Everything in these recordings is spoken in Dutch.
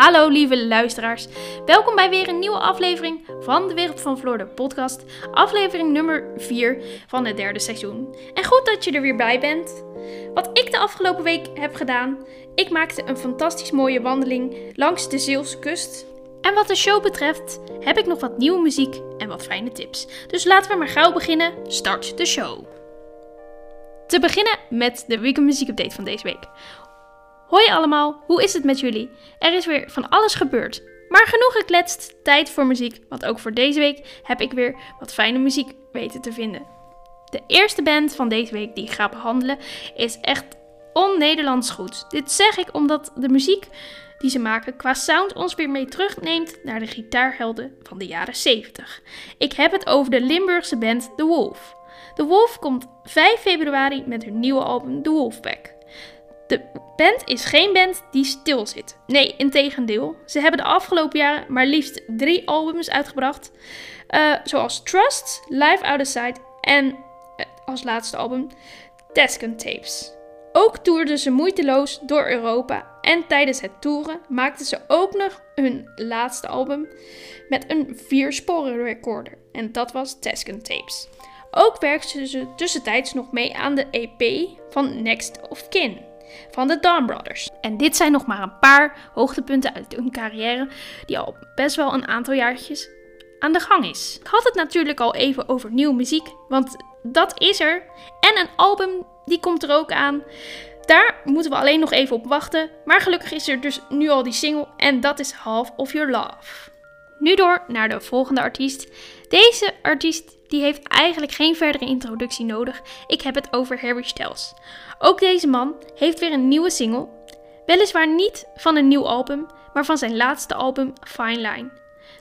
Hallo lieve luisteraars, welkom bij weer een nieuwe aflevering van de Wereld van Floor, de podcast. Aflevering nummer 4 van het derde seizoen. En goed dat je er weer bij bent. Wat ik de afgelopen week heb gedaan, ik maakte een fantastisch mooie wandeling langs de Zeelse kust. En wat de show betreft, heb ik nog wat nieuwe muziek en wat fijne tips. Dus laten we maar gauw beginnen. Start de show. Te beginnen met de weekend muziek update van deze week. Hoi allemaal, hoe is het met jullie? Er is weer van alles gebeurd. Maar genoeg gekletst, tijd voor muziek, want ook voor deze week heb ik weer wat fijne muziek weten te vinden. De eerste band van deze week die ik ga behandelen is echt on-Nederlands goed. Dit zeg ik omdat de muziek die ze maken qua sound ons weer mee terugneemt naar de gitaarhelden van de jaren 70. Ik heb het over de Limburgse band The Wolf. The Wolf komt 5 februari met hun nieuwe album The Wolfpack. De band is geen band die stil zit. Nee, integendeel. Ze hebben de afgelopen jaren maar liefst drie albums uitgebracht. Uh, zoals Trust, Live Out of Sight en uh, als laatste album Tasken Tapes. Ook toerden ze moeiteloos door Europa en tijdens het toeren maakten ze ook nog hun laatste album met een viersporen recorder. En dat was Tasken Tapes. Ook werkten ze tussentijds nog mee aan de EP van Next of Kin van de Dawn Brothers. En dit zijn nog maar een paar hoogtepunten uit hun carrière die al best wel een aantal jaartjes aan de gang is. Ik had het natuurlijk al even over nieuwe muziek, want dat is er. En een album, die komt er ook aan. Daar moeten we alleen nog even op wachten. Maar gelukkig is er dus nu al die single en dat is Half of Your Love. Nu door naar de volgende artiest. Deze artiest die heeft eigenlijk geen verdere introductie nodig. Ik heb het over Harry Styles. Ook deze man heeft weer een nieuwe single. Weliswaar niet van een nieuw album, maar van zijn laatste album Fine Line.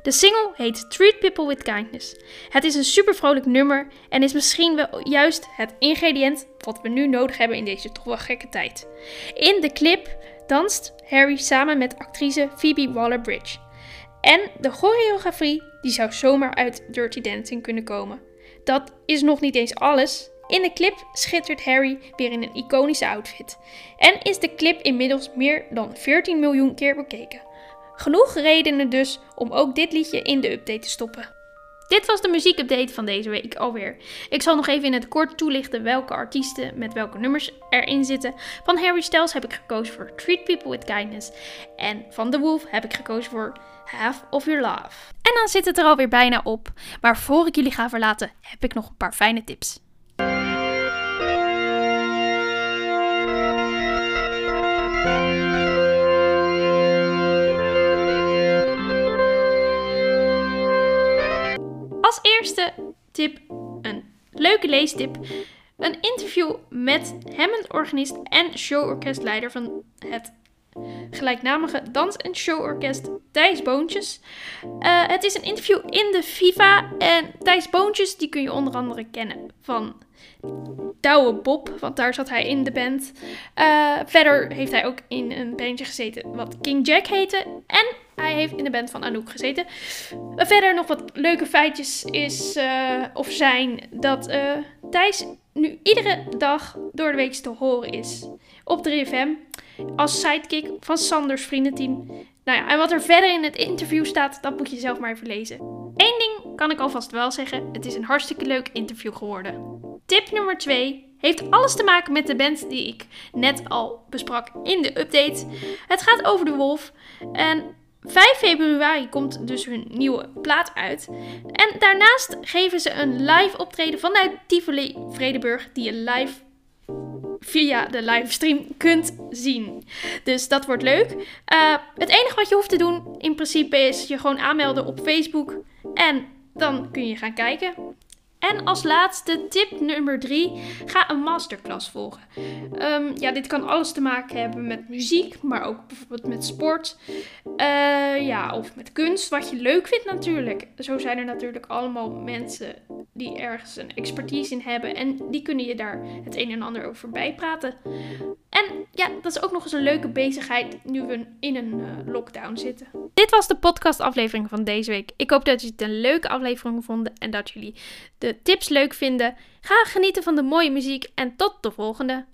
De single heet Treat People with Kindness. Het is een super vrolijk nummer en is misschien wel juist het ingrediënt wat we nu nodig hebben in deze toch wel gekke tijd. In de clip danst Harry samen met actrice Phoebe Waller-Bridge. En de choreografie die zou zomaar uit Dirty Dancing kunnen komen. Dat is nog niet eens alles. In de clip schittert Harry weer in een iconische outfit. En is de clip inmiddels meer dan 14 miljoen keer bekeken. Genoeg redenen dus om ook dit liedje in de update te stoppen. Dit was de muziekupdate van deze week alweer. Ik zal nog even in het kort toelichten welke artiesten met welke nummers erin zitten. Van Harry Styles heb ik gekozen voor Treat People with Kindness. En van The Wolf heb ik gekozen voor Half of Your Love. En dan zit het er alweer bijna op. Maar voor ik jullie ga verlaten, heb ik nog een paar fijne tips. Eerste tip een leuke leestip. Een interview met Hammond-organist en showorkestleider van het gelijknamige dans- en showorkest Thijs Boontjes. Uh, het is een interview in de FIFA en Thijs Boontjes die kun je onder andere kennen van Douwe Bob, want daar zat hij in de band. Uh, verder heeft hij ook in een bandje gezeten wat King Jack heette en hij heeft in de band van Anouk gezeten. Uh, verder nog wat leuke feitjes is of zijn dat Thijs nu iedere dag door de week te horen is op 3FM als sidekick van Sanders vriendenteam. Nou ja, en wat er verder in het interview staat, dat moet je zelf maar even lezen. Eén ding kan ik alvast wel zeggen: het is een hartstikke leuk interview geworden. Tip nummer 2 heeft alles te maken met de band die ik net al besprak in de update. Het gaat over de Wolf. En 5 februari komt dus hun nieuwe plaat uit. En daarnaast geven ze een live optreden vanuit Tivoli Vredeburg, die je live via de livestream kunt zien. Dus dat wordt leuk. Uh, het enige wat je hoeft te doen in principe is je gewoon aanmelden op Facebook. En dan kun je gaan kijken. En als laatste tip nummer 3. Ga een masterclass volgen. Ehm, ja, dit kan alles te maken hebben met muziek, maar ook bijvoorbeeld met sport. Uh, ja, of met kunst, wat je leuk vindt natuurlijk. Zo zijn er natuurlijk allemaal mensen die ergens een expertise in hebben. En die kunnen je daar het een en ander over bijpraten. En ja, dat is ook nog eens een leuke bezigheid nu we in een uh, lockdown zitten. Dit was de podcastaflevering van deze week. Ik hoop dat jullie het een leuke aflevering vonden en dat jullie de tips leuk vinden. Ga genieten van de mooie muziek en tot de volgende.